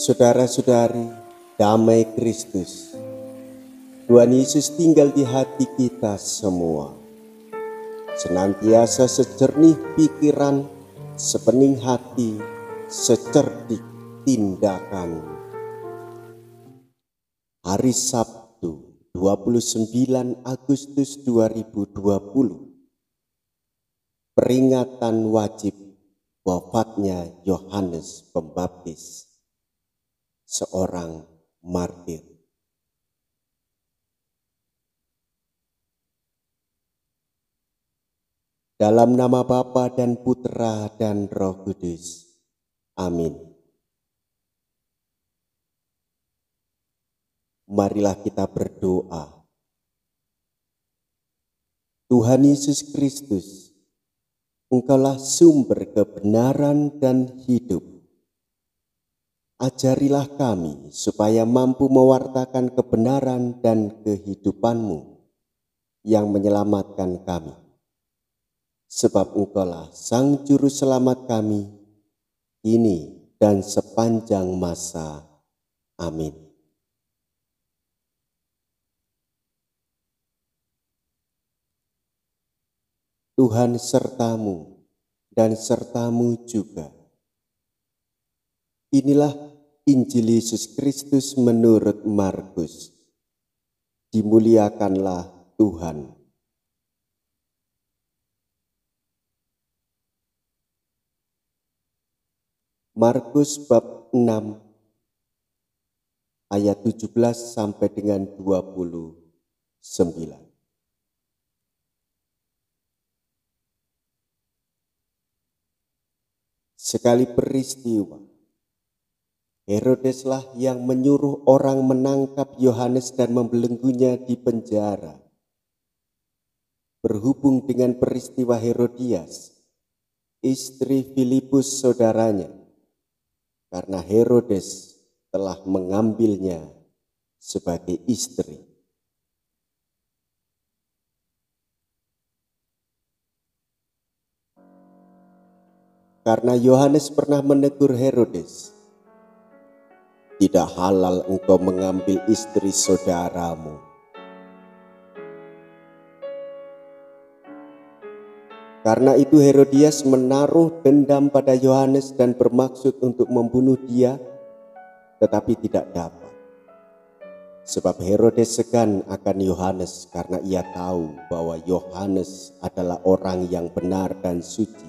Saudara-saudari, damai Kristus. Tuhan Yesus tinggal di hati kita semua. Senantiasa sejernih pikiran, sepening hati, secerdik tindakan. Hari Sabtu, 29 Agustus 2020. Peringatan wajib wafatnya Yohanes Pembaptis seorang martir. Dalam nama Bapa dan Putra dan Roh Kudus. Amin. Marilah kita berdoa. Tuhan Yesus Kristus, Engkaulah sumber kebenaran dan hidup Ajarilah kami supaya mampu mewartakan kebenaran dan kehidupanmu yang menyelamatkan kami. Sebab engkaulah sang juru selamat kami, ini dan sepanjang masa. Amin. Tuhan sertamu dan sertamu juga. Inilah Injil Yesus Kristus menurut Markus. Dimuliakanlah Tuhan. Markus bab 6 ayat 17 sampai dengan 29. Sekali peristiwa Herodeslah yang menyuruh orang menangkap Yohanes dan membelenggunya di penjara. Berhubung dengan peristiwa Herodias, istri Filipus saudaranya, karena Herodes telah mengambilnya sebagai istri. Karena Yohanes pernah menegur Herodes, tidak halal engkau mengambil istri saudaramu. Karena itu Herodias menaruh dendam pada Yohanes dan bermaksud untuk membunuh dia, tetapi tidak dapat. Sebab Herodes segan akan Yohanes karena ia tahu bahwa Yohanes adalah orang yang benar dan suci.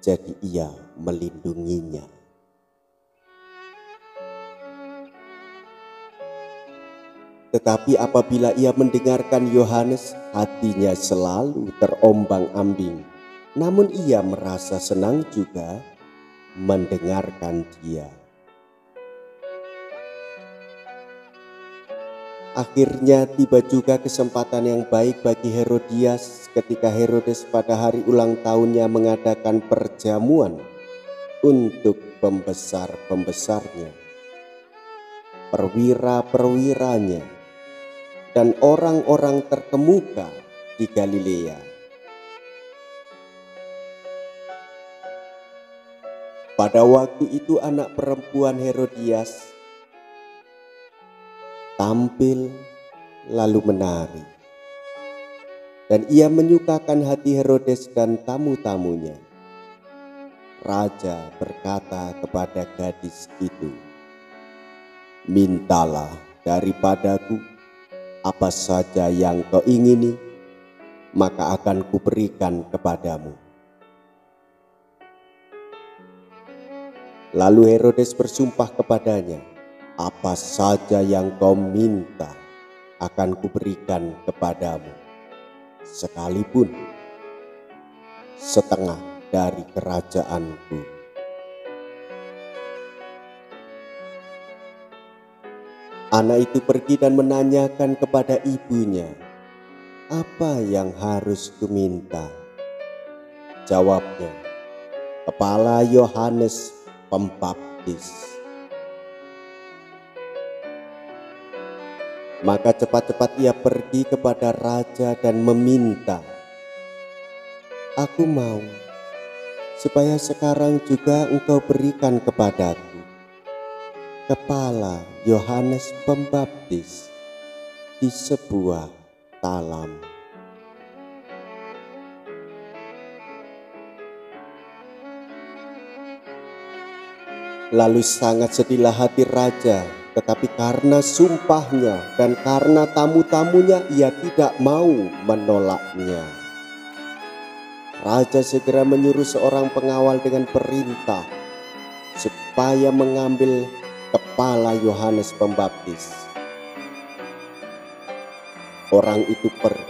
Jadi ia melindunginya. Tetapi apabila ia mendengarkan Yohanes, hatinya selalu terombang-ambing. Namun ia merasa senang juga mendengarkan dia. Akhirnya tiba juga kesempatan yang baik bagi Herodias ketika Herodes pada hari ulang tahunnya mengadakan perjamuan untuk pembesar-pembesarnya, perwira-perwiranya, dan orang-orang terkemuka di Galilea. Pada waktu itu anak perempuan Herodias tampil lalu menari. Dan ia menyukakan hati Herodes dan tamu-tamunya. Raja berkata kepada gadis itu, Mintalah daripadaku apa saja yang kau ingini, maka akan kuberikan kepadamu. Lalu Herodes bersumpah kepadanya, apa saja yang kau minta akan kuberikan kepadamu, sekalipun setengah dari kerajaanku. Anak itu pergi dan menanyakan kepada ibunya, "Apa yang harus kuminta?" Jawabnya, "Kepala Yohanes Pembaptis." Maka cepat-cepat ia pergi kepada raja dan meminta, "Aku mau supaya sekarang juga engkau berikan kepadaku kepala Yohanes Pembaptis di sebuah talam. Lalu sangat sedihlah hati raja, tetapi karena sumpahnya dan karena tamu-tamunya ia tidak mau menolaknya. Raja segera menyuruh seorang pengawal dengan perintah supaya mengambil kepala Yohanes Pembaptis. Orang itu pergi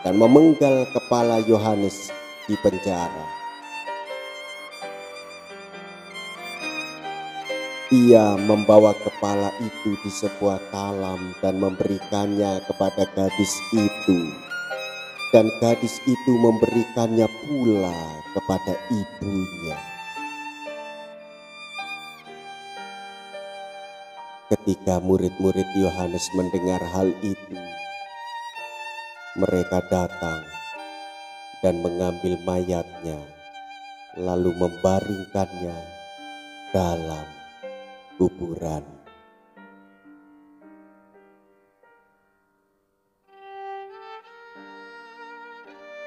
dan memenggal kepala Yohanes di penjara. Ia membawa kepala itu di sebuah talam dan memberikannya kepada gadis itu. Dan gadis itu memberikannya pula kepada ibunya. Ketika murid-murid Yohanes mendengar hal itu, mereka datang dan mengambil mayatnya, lalu membaringkannya dalam kuburan.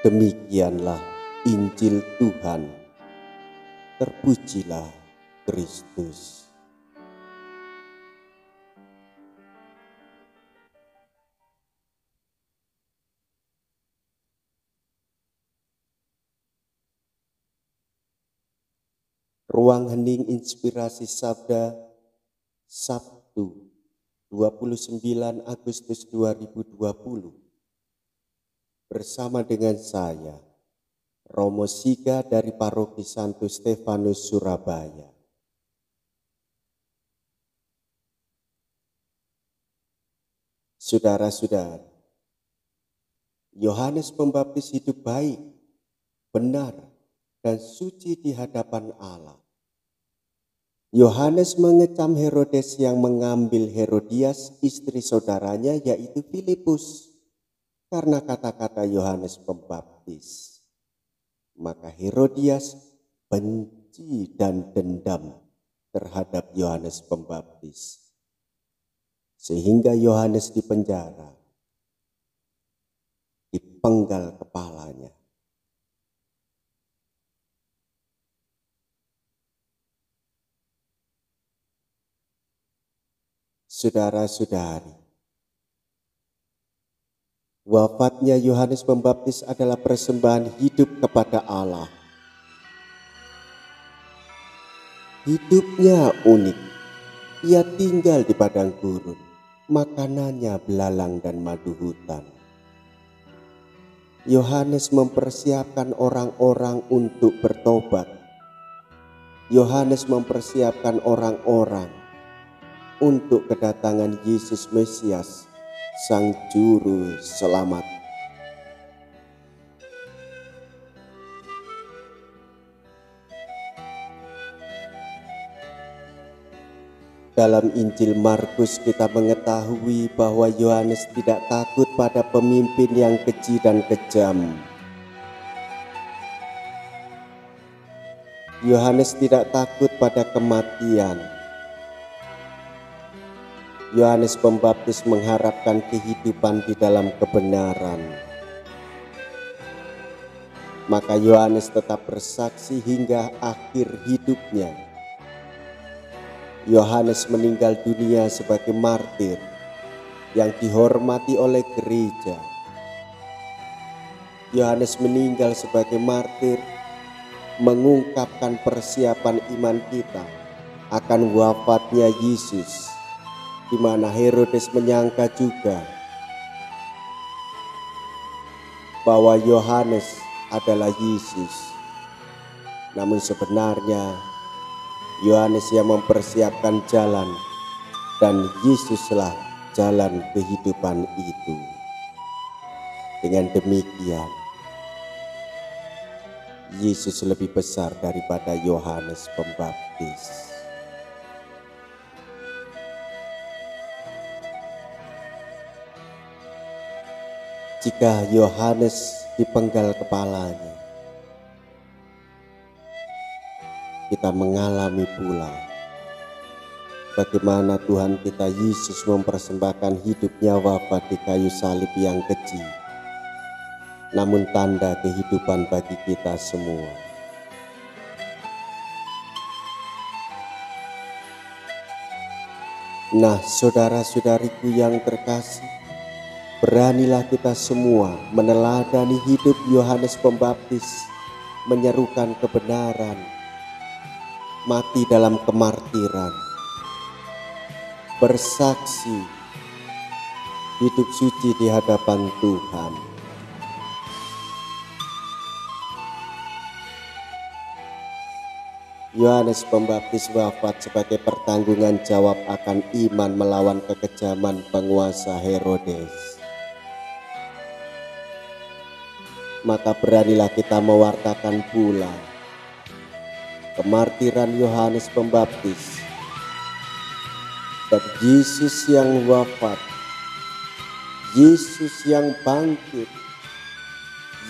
Demikianlah Injil Tuhan. Terpujilah Kristus. Ruang Hening Inspirasi Sabda Sabtu 29 Agustus 2020 bersama dengan saya Romo Siga dari Paroki Santo Stefanus Surabaya. Saudara-saudara, Yohanes Pembaptis hidup baik, benar, dan suci di hadapan Allah. Yohanes mengecam Herodes yang mengambil Herodias istri saudaranya yaitu Filipus karena kata-kata Yohanes Pembaptis. Maka Herodias benci dan dendam terhadap Yohanes Pembaptis. Sehingga Yohanes dipenjara, dipenggal kepalanya. Saudara-saudari, wafatnya Yohanes Pembaptis adalah persembahan hidup kepada Allah. Hidupnya unik. Ia tinggal di padang gurun, makanannya belalang dan madu hutan. Yohanes mempersiapkan orang-orang untuk bertobat. Yohanes mempersiapkan orang-orang untuk kedatangan Yesus Mesias, Sang Juru Selamat. Dalam Injil Markus kita mengetahui bahwa Yohanes tidak takut pada pemimpin yang keji dan kejam. Yohanes tidak takut pada kematian. Yohanes Pembaptis mengharapkan kehidupan di dalam kebenaran. Maka Yohanes tetap bersaksi hingga akhir hidupnya. Yohanes meninggal dunia sebagai martir yang dihormati oleh gereja. Yohanes meninggal sebagai martir mengungkapkan persiapan iman kita akan wafatnya Yesus di mana Herodes menyangka juga bahwa Yohanes adalah Yesus. Namun sebenarnya Yohanes yang mempersiapkan jalan dan Yesuslah jalan kehidupan itu. Dengan demikian, Yesus lebih besar daripada Yohanes Pembaptis. Jika Yohanes dipenggal kepalanya. Kita mengalami pula bagaimana Tuhan kita Yesus mempersembahkan hidupnya wafat di kayu salib yang kecil, namun tanda kehidupan bagi kita semua. Nah, saudara-saudariku yang terkasih, beranilah kita semua meneladani hidup Yohanes Pembaptis, menyerukan kebenaran, mati dalam kemartiran, bersaksi hidup suci di hadapan Tuhan. Yohanes Pembaptis wafat sebagai pertanggungan jawab akan iman melawan kekejaman penguasa Herodes. Maka beranilah kita mewartakan pula kemartiran Yohanes Pembaptis dan Yesus yang wafat, Yesus yang bangkit,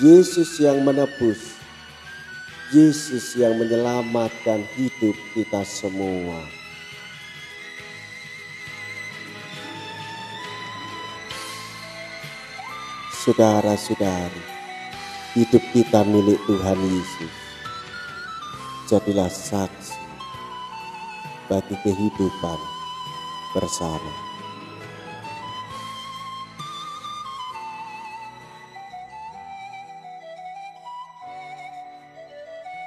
Yesus yang menebus, Yesus yang menyelamatkan hidup kita semua. Saudara-saudari, hidup kita milik Tuhan Yesus. Jadilah saksi bagi kehidupan bersama.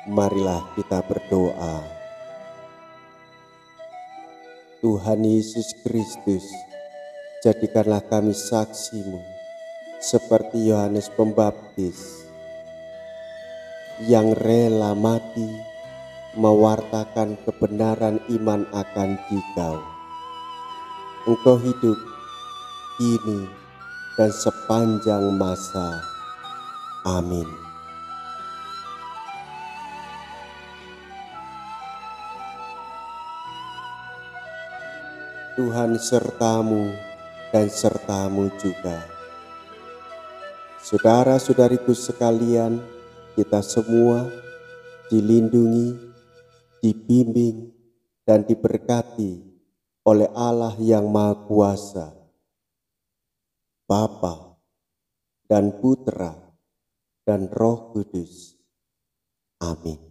Marilah kita berdoa. Tuhan Yesus Kristus, jadikanlah kami saksimu seperti Yohanes Pembaptis yang rela mati mewartakan kebenaran iman akan dikau. Engkau hidup kini dan sepanjang masa. Amin. Tuhan sertamu dan sertamu juga. Saudara-saudariku sekalian, kita semua dilindungi, dibimbing, dan diberkati oleh Allah yang Maha Kuasa, Bapa dan Putra dan Roh Kudus. Amin.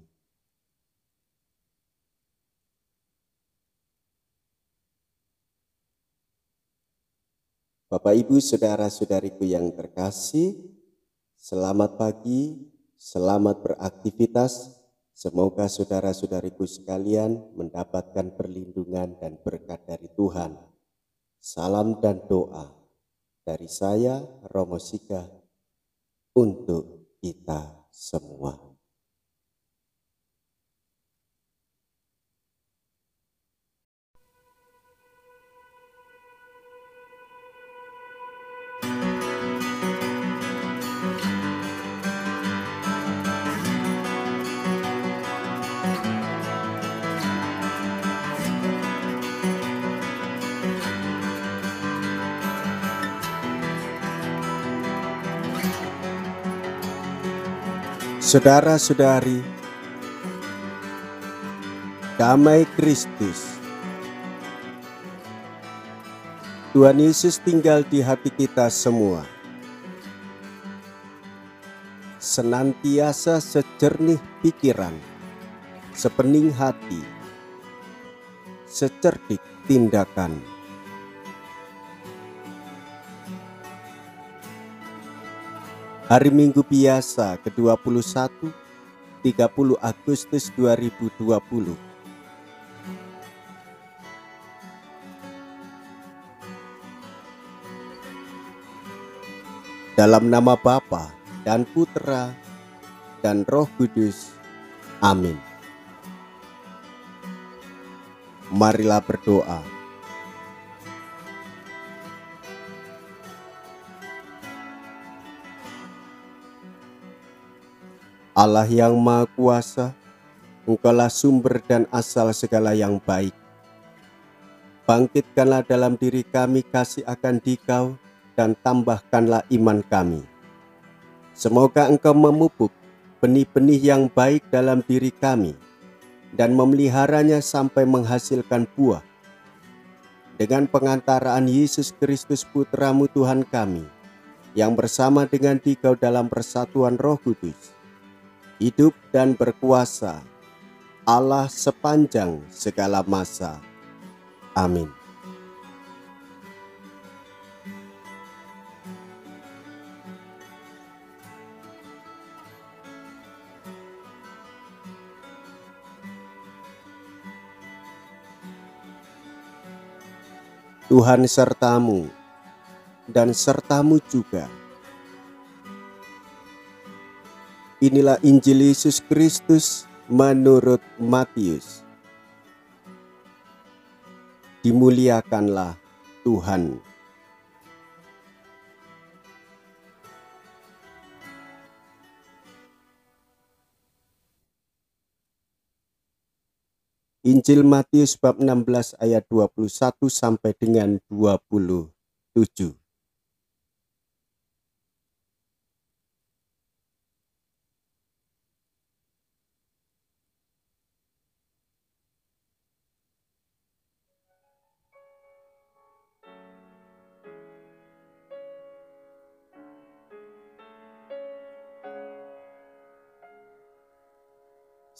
Bapak Ibu saudara-saudariku yang terkasih, selamat pagi, selamat beraktivitas, Semoga saudara-saudariku sekalian mendapatkan perlindungan dan berkat dari Tuhan. Salam dan doa dari saya, Romo Sika, untuk kita semua. Saudara-saudari, damai Kristus. Tuhan Yesus tinggal di hati kita semua. Senantiasa sejernih pikiran, sepening hati, secerdik tindakan Hari Minggu biasa ke-21 30 Agustus 2020 Dalam nama Bapa dan Putra dan Roh Kudus. Amin. Marilah berdoa. Allah yang Maha Kuasa, Engkaulah sumber dan asal segala yang baik. Bangkitkanlah dalam diri kami kasih akan Dikau dan tambahkanlah iman kami. Semoga Engkau memupuk benih-benih yang baik dalam diri kami dan memeliharanya sampai menghasilkan buah dengan pengantaraan Yesus Kristus Putramu Tuhan kami, yang bersama dengan Dikau dalam persatuan Roh Kudus, hidup dan berkuasa, Allah sepanjang segala masa. Amin. Tuhan sertamu dan sertamu juga. Inilah Injil Yesus Kristus menurut Matius. Dimuliakanlah Tuhan. Injil Matius bab 16 ayat 21 sampai dengan 27.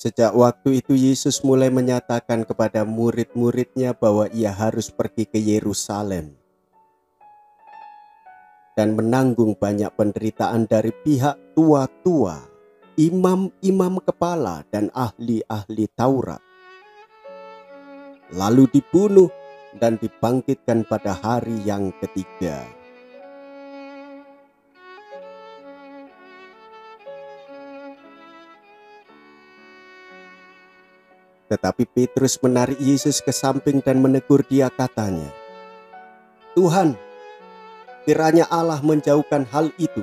Sejak waktu itu Yesus mulai menyatakan kepada murid-muridnya bahwa ia harus pergi ke Yerusalem dan menanggung banyak penderitaan dari pihak tua-tua, imam-imam kepala dan ahli-ahli Taurat. Lalu dibunuh dan dibangkitkan pada hari yang ketiga. Tetapi Petrus menarik Yesus ke samping dan menegur dia katanya, Tuhan, kiranya Allah menjauhkan hal itu.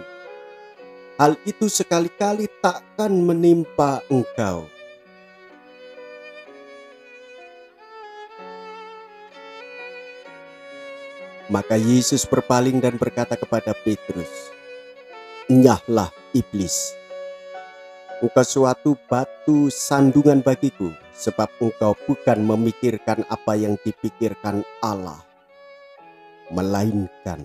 Hal itu sekali-kali takkan menimpa engkau. Maka Yesus berpaling dan berkata kepada Petrus, Nyahlah iblis, engkau suatu batu sandungan bagiku sebab engkau bukan memikirkan apa yang dipikirkan Allah, melainkan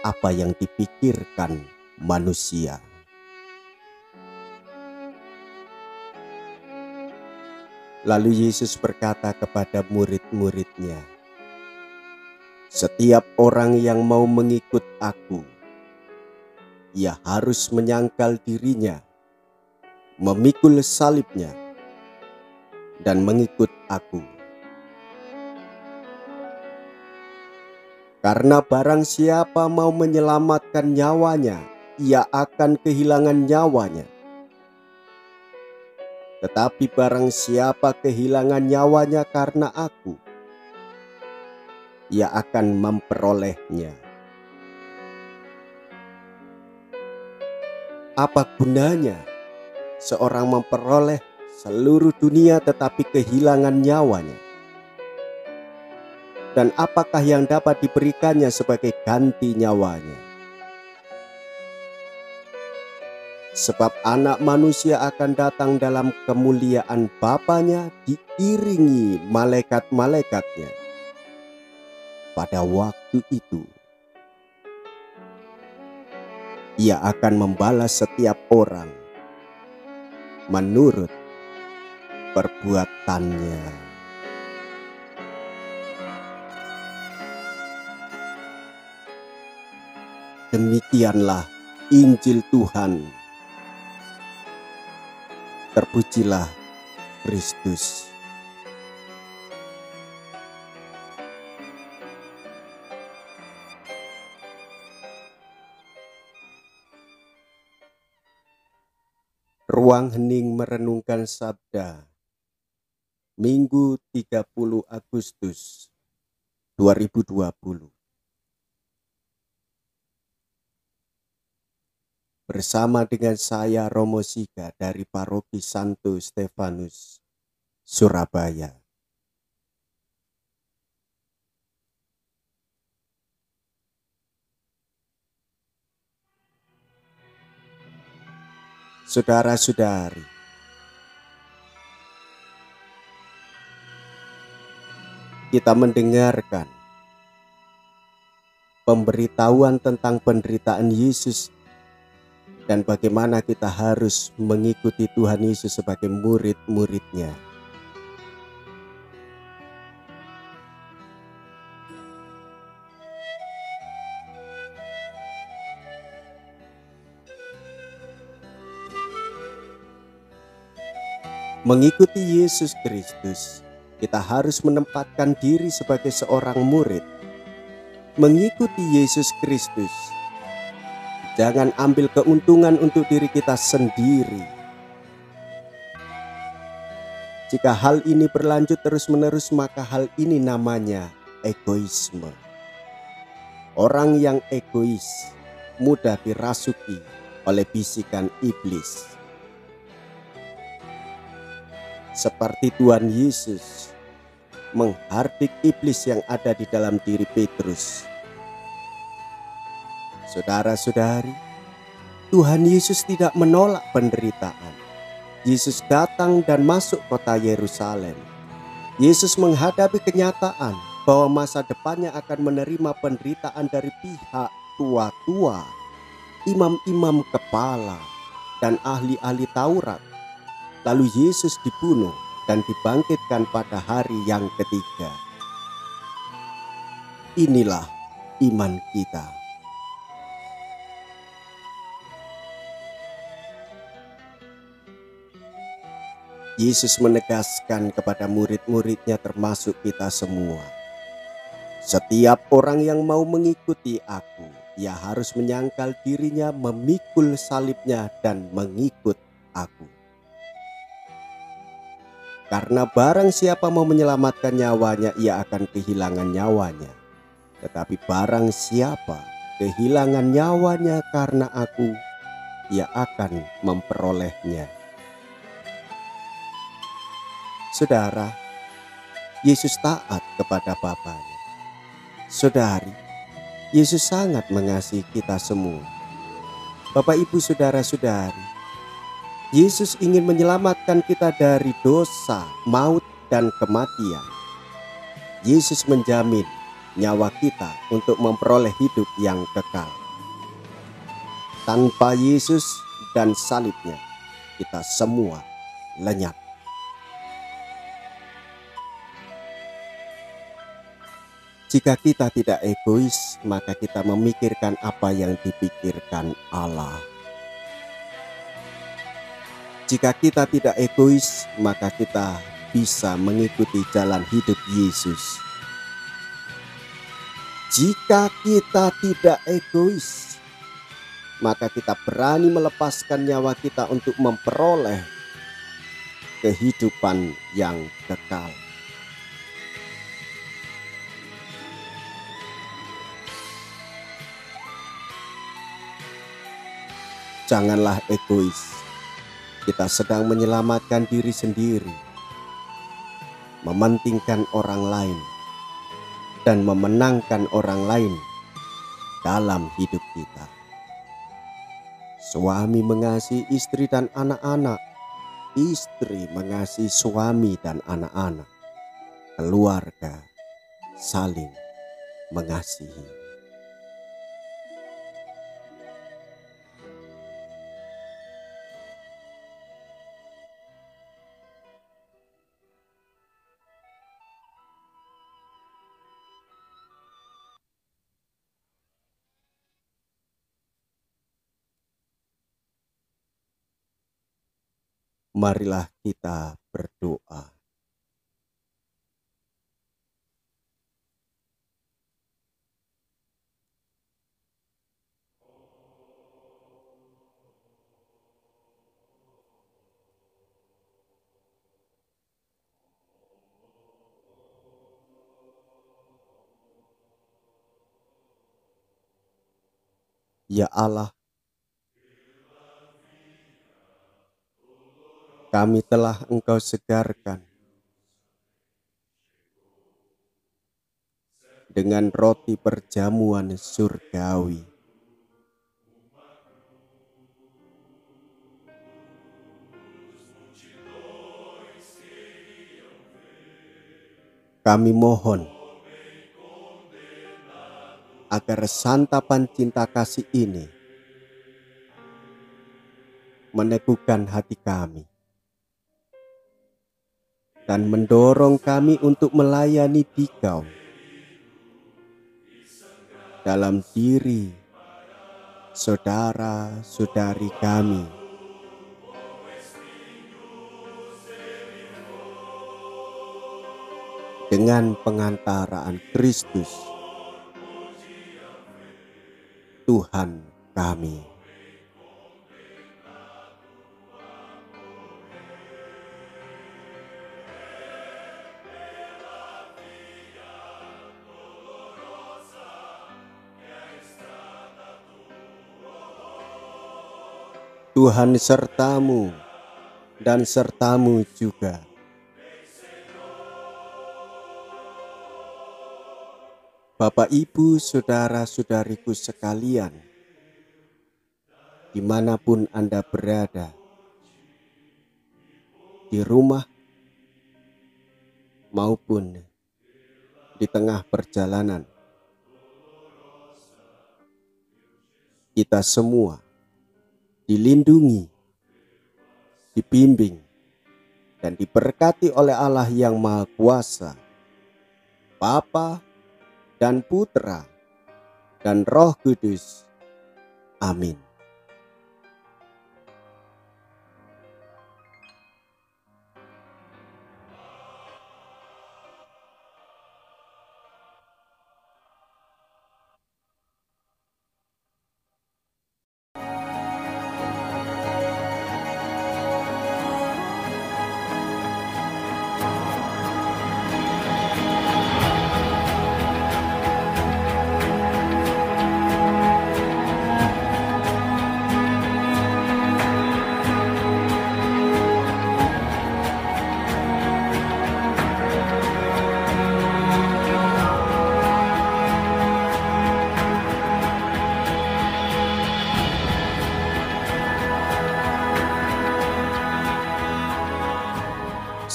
apa yang dipikirkan manusia. Lalu Yesus berkata kepada murid-muridnya, "Setiap orang yang mau mengikut Aku, ia harus menyangkal dirinya, memikul salibnya, dan mengikut aku. Karena barang siapa mau menyelamatkan nyawanya, ia akan kehilangan nyawanya. Tetapi barang siapa kehilangan nyawanya karena aku, ia akan memperolehnya. Apa gunanya seorang memperoleh seluruh dunia tetapi kehilangan nyawanya? Dan apakah yang dapat diberikannya sebagai ganti nyawanya? Sebab anak manusia akan datang dalam kemuliaan Bapaknya diiringi malaikat-malaikatnya. Pada waktu itu, ia akan membalas setiap orang menurut perbuatannya. Demikianlah Injil Tuhan. Terpujilah Kristus. Ruang hening merenungkan sabda Minggu 30 Agustus 2020. Bersama dengan saya Romo Siga dari Paroki Santo Stefanus, Surabaya. Saudara-saudari, kita mendengarkan pemberitahuan tentang penderitaan Yesus dan bagaimana kita harus mengikuti Tuhan Yesus sebagai murid-muridnya. Mengikuti Yesus Kristus, kita harus menempatkan diri sebagai seorang murid. Mengikuti Yesus Kristus, jangan ambil keuntungan untuk diri kita sendiri. Jika hal ini berlanjut terus-menerus, maka hal ini namanya egoisme. Orang yang egois mudah dirasuki oleh bisikan iblis seperti Tuhan Yesus menghardik iblis yang ada di dalam diri Petrus. Saudara-saudari, Tuhan Yesus tidak menolak penderitaan. Yesus datang dan masuk kota Yerusalem. Yesus menghadapi kenyataan bahwa masa depannya akan menerima penderitaan dari pihak tua-tua, imam-imam kepala, dan ahli-ahli Taurat Lalu Yesus dibunuh dan dibangkitkan pada hari yang ketiga. Inilah iman kita. Yesus menegaskan kepada murid-muridnya termasuk kita semua. Setiap orang yang mau mengikuti aku, ia harus menyangkal dirinya, memikul salibnya dan mengikut aku. Karena barang siapa mau menyelamatkan nyawanya, ia akan kehilangan nyawanya. Tetapi barang siapa kehilangan nyawanya karena aku, ia akan memperolehnya. Saudara, Yesus taat kepada Bapaknya. Saudari, Yesus sangat mengasihi kita semua. Bapak, ibu, saudara-saudari, Yesus ingin menyelamatkan kita dari dosa, maut, dan kematian. Yesus menjamin nyawa kita untuk memperoleh hidup yang kekal. Tanpa Yesus dan salibnya, kita semua lenyap. Jika kita tidak egois, maka kita memikirkan apa yang dipikirkan Allah. Jika kita tidak egois, maka kita bisa mengikuti jalan hidup Yesus. Jika kita tidak egois, maka kita berani melepaskan nyawa kita untuk memperoleh kehidupan yang kekal. Janganlah egois kita sedang menyelamatkan diri sendiri, mementingkan orang lain, dan memenangkan orang lain dalam hidup kita. Suami mengasihi istri dan anak-anak, istri mengasihi suami dan anak-anak, keluarga saling mengasihi. Marilah kita berdoa. Ya Allah, kami telah Engkau segarkan dengan roti perjamuan surgawi. Kami mohon agar santapan cinta kasih ini meneguhkan hati kami dan mendorong kami untuk melayani Dikau dalam diri saudara-saudari kami. Dengan pengantaraan Kristus, Tuhan kami. Tuhan sertamu dan sertamu juga. Bapak, Ibu, Saudara-saudariku sekalian, di mana pun Anda berada, di rumah maupun di tengah perjalanan, kita semua dilindungi, dibimbing, dan diberkati oleh Allah yang Maha Kuasa, Bapa dan Putra dan Roh Kudus. Amin.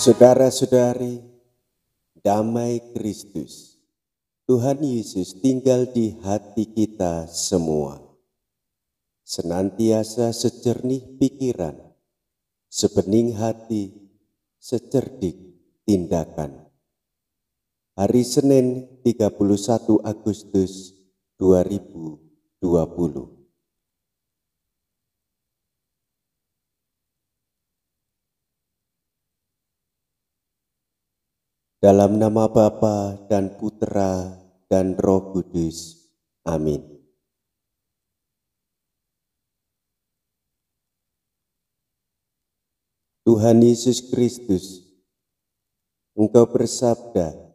Saudara-saudari, damai Kristus, Tuhan Yesus tinggal di hati kita semua. Senantiasa sejernih pikiran, sebening hati, secerdik tindakan. Hari Senin 31 Agustus 2020. Dalam nama Bapa dan Putra dan Roh Kudus. Amin. Tuhan Yesus Kristus, Engkau bersabda,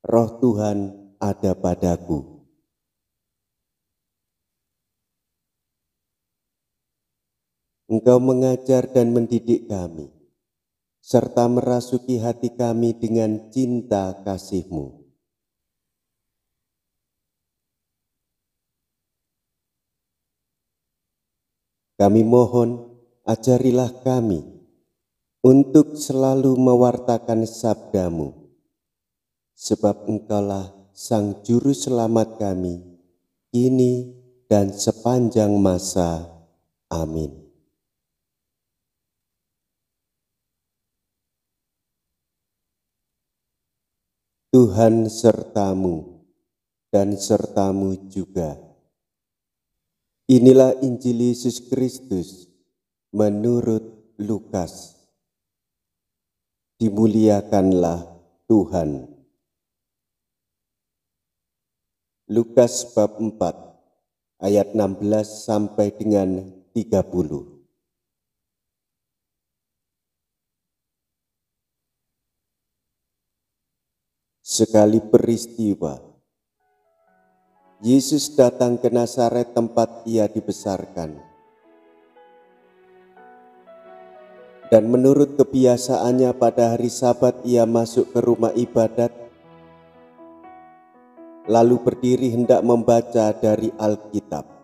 Roh Tuhan ada padaku. Engkau mengajar dan mendidik kami serta merasuki hati kami dengan cinta kasih-Mu. Kami mohon, ajarilah kami untuk selalu mewartakan sabdamu, sebab engkaulah Sang Juru Selamat kami, kini dan sepanjang masa. Amin. Tuhan sertamu dan sertamu juga. Inilah Injil Yesus Kristus menurut Lukas. Dimuliakanlah Tuhan. Lukas bab 4 ayat 16 sampai dengan 30. Sekali peristiwa, Yesus datang ke Nazaret tempat ia dibesarkan. Dan menurut kebiasaannya pada hari sabat ia masuk ke rumah ibadat, lalu berdiri hendak membaca dari Alkitab.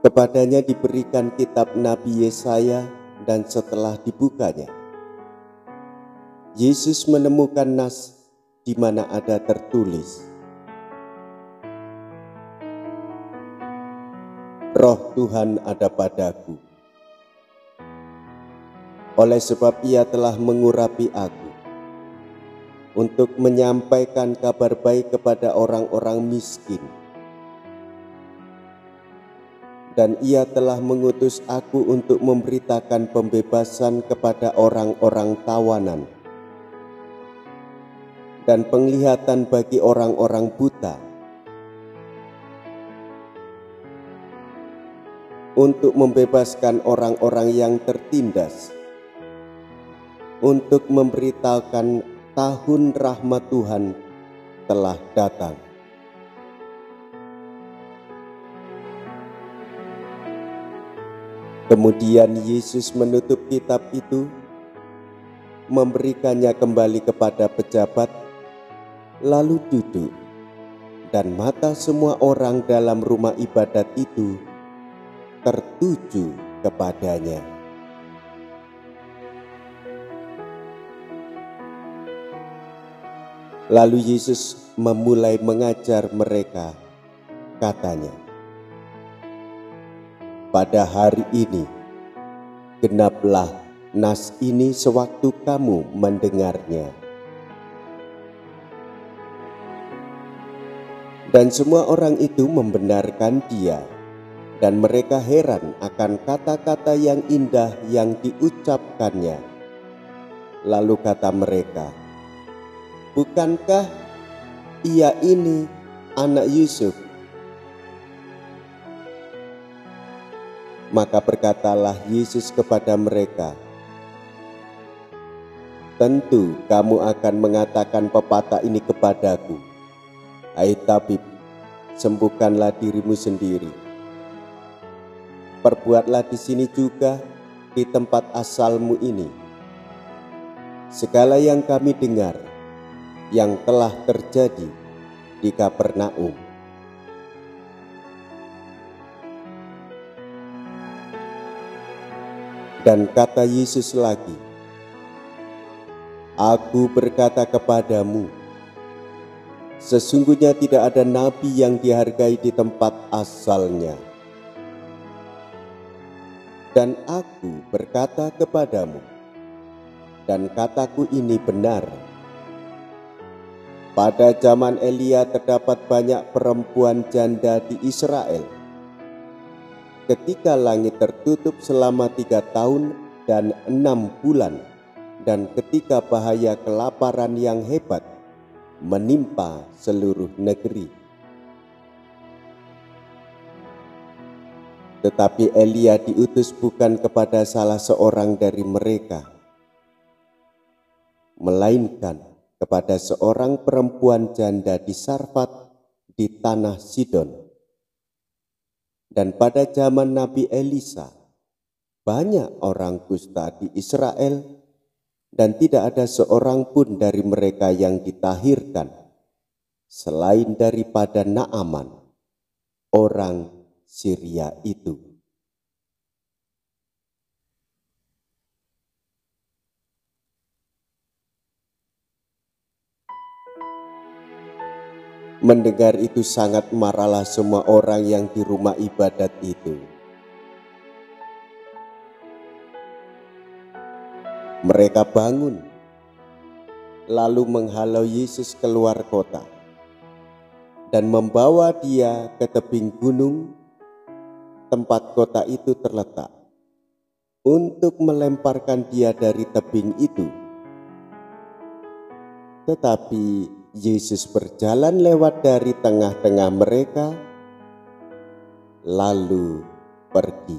Kepadanya diberikan kitab Nabi Yesaya dan setelah dibukanya, Yesus menemukan nas di mana ada tertulis, Roh Tuhan ada padaku. Oleh sebab ia telah mengurapi aku untuk menyampaikan kabar baik kepada orang-orang miskin. Dan ia telah mengutus aku untuk memberitakan pembebasan kepada orang-orang tawanan. Dan penglihatan bagi orang-orang buta. Untuk membebaskan orang-orang yang tertindas. Untuk memberitakan tahun rahmat Tuhan telah datang. Kemudian Yesus menutup kitab itu, memberikannya kembali kepada pejabat, lalu duduk, dan mata semua orang dalam rumah ibadat itu tertuju kepadanya. Lalu Yesus memulai mengajar mereka, katanya, "Pada hari ini, genaplah nas ini sewaktu kamu mendengarnya." Dan semua orang itu membenarkan Dia, dan mereka heran akan kata-kata yang indah yang diucapkannya. Lalu kata mereka, Bukankah ia ini anak Yusuf? Maka berkatalah Yesus kepada mereka, Tentu kamu akan mengatakan pepatah ini kepadaku, Hai tabib, sembuhkanlah dirimu sendiri. Perbuatlah di sini juga di tempat asalmu ini. Segala yang kami dengar, yang telah terjadi di Kapernaum. Dan kata Yesus lagi, Aku berkata kepadamu, sesungguhnya tidak ada nabi yang dihargai di tempat asalnya. Dan aku berkata kepadamu, dan kataku ini benar, pada zaman Elia terdapat banyak perempuan janda di Israel. Ketika langit tertutup selama tiga tahun dan enam bulan, dan ketika bahaya kelaparan yang hebat menimpa seluruh negeri. Tetapi Elia diutus bukan kepada salah seorang dari mereka, melainkan kepada seorang perempuan janda di Sarfat di tanah Sidon. Dan pada zaman Nabi Elisa, banyak orang kusta di Israel dan tidak ada seorang pun dari mereka yang ditahirkan selain daripada Naaman, orang Syria itu. Mendengar itu sangat marahlah semua orang yang di rumah ibadat itu. Mereka bangun, lalu menghalau Yesus keluar kota dan membawa dia ke tebing gunung tempat kota itu terletak untuk melemparkan dia dari tebing itu. Tetapi Yesus berjalan lewat dari tengah-tengah mereka, lalu pergi.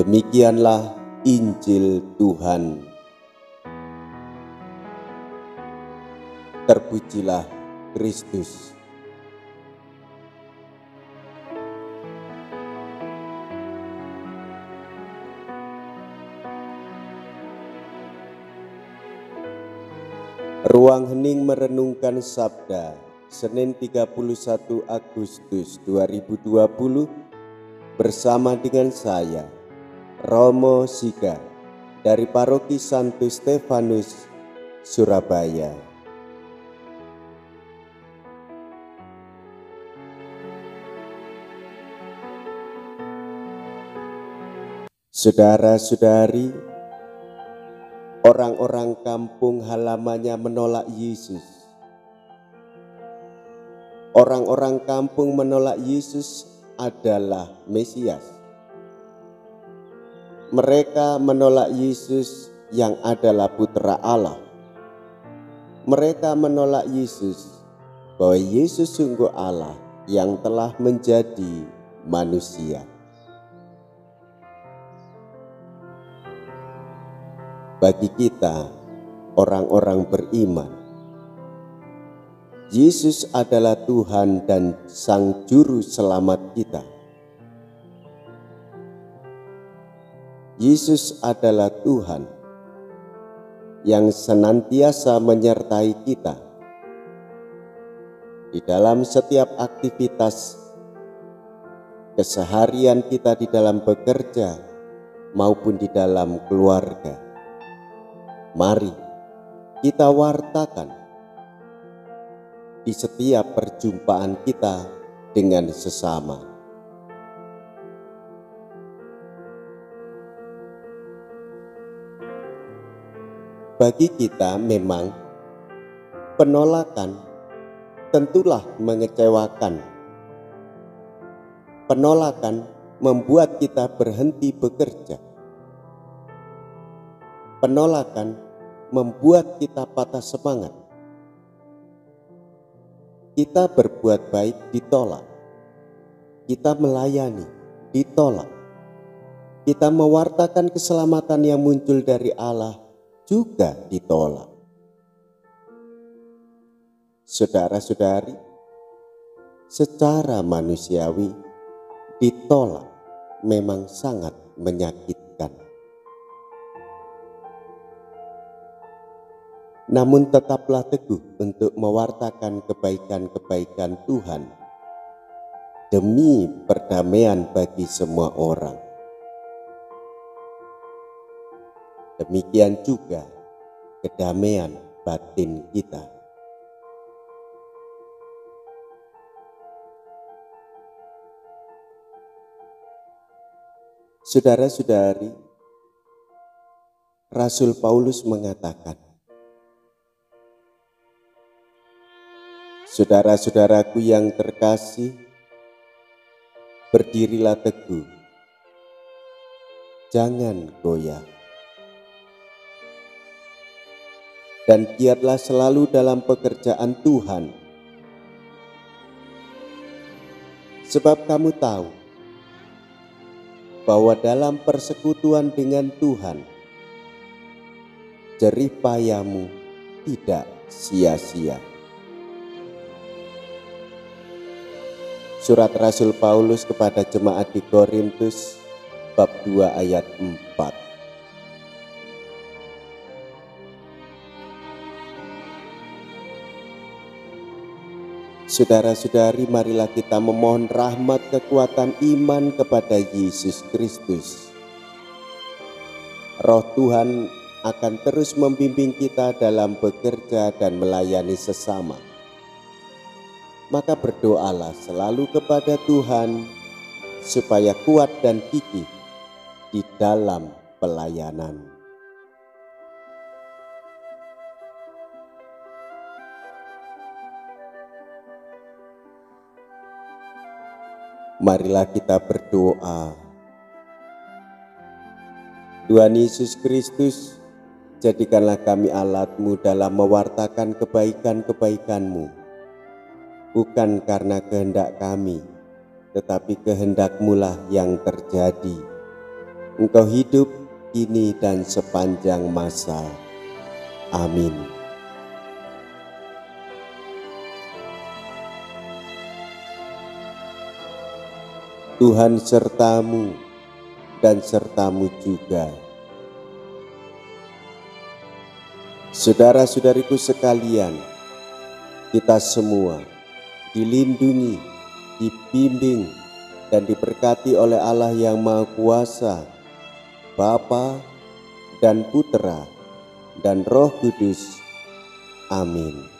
Demikianlah Injil Tuhan. Terpujilah Kristus. Ruang hening merenungkan sabda Senin 31 Agustus 2020 bersama dengan saya Romo Sika dari Paroki Santo Stefanus Surabaya. Saudara-saudari, orang-orang kampung halamannya menolak Yesus orang-orang kampung menolak Yesus adalah Mesias. Mereka menolak Yesus yang adalah putra Allah. Mereka menolak Yesus bahwa Yesus sungguh Allah yang telah menjadi manusia. Bagi kita, orang-orang beriman, Yesus adalah Tuhan dan Sang Juru Selamat kita. Yesus adalah Tuhan yang senantiasa menyertai kita di dalam setiap aktivitas keseharian kita di dalam bekerja maupun di dalam keluarga. Mari kita wartakan di setiap perjumpaan kita dengan sesama. Bagi kita memang penolakan tentulah mengecewakan. Penolakan membuat kita berhenti bekerja. Penolakan membuat kita patah semangat kita berbuat baik ditolak. Kita melayani ditolak. Kita mewartakan keselamatan yang muncul dari Allah juga ditolak. Saudara-saudari, secara manusiawi ditolak memang sangat menyakitkan. Namun tetaplah teguh untuk mewartakan kebaikan-kebaikan Tuhan demi perdamaian bagi semua orang. Demikian juga kedamaian batin kita. Saudara-saudari, Rasul Paulus mengatakan, Saudara-saudaraku yang terkasih, berdirilah teguh, jangan goyah. Dan giatlah selalu dalam pekerjaan Tuhan. Sebab kamu tahu bahwa dalam persekutuan dengan Tuhan, jerih payamu tidak sia-sia. Surat Rasul Paulus kepada jemaat di Korintus bab 2 ayat 4. Saudara-saudari, marilah kita memohon rahmat kekuatan iman kepada Yesus Kristus. Roh Tuhan akan terus membimbing kita dalam bekerja dan melayani sesama maka berdoalah selalu kepada Tuhan supaya kuat dan gigih di dalam pelayanan. Marilah kita berdoa. Tuhan Yesus Kristus, jadikanlah kami alatmu dalam mewartakan kebaikan-kebaikanmu bukan karena kehendak kami, tetapi kehendakmu lah yang terjadi. Engkau hidup kini dan sepanjang masa. Amin. Tuhan sertamu dan sertamu juga. Saudara-saudariku sekalian, kita semua dilindungi, dibimbing, dan diberkati oleh Allah yang Maha Kuasa, Bapa dan Putra dan Roh Kudus. Amin.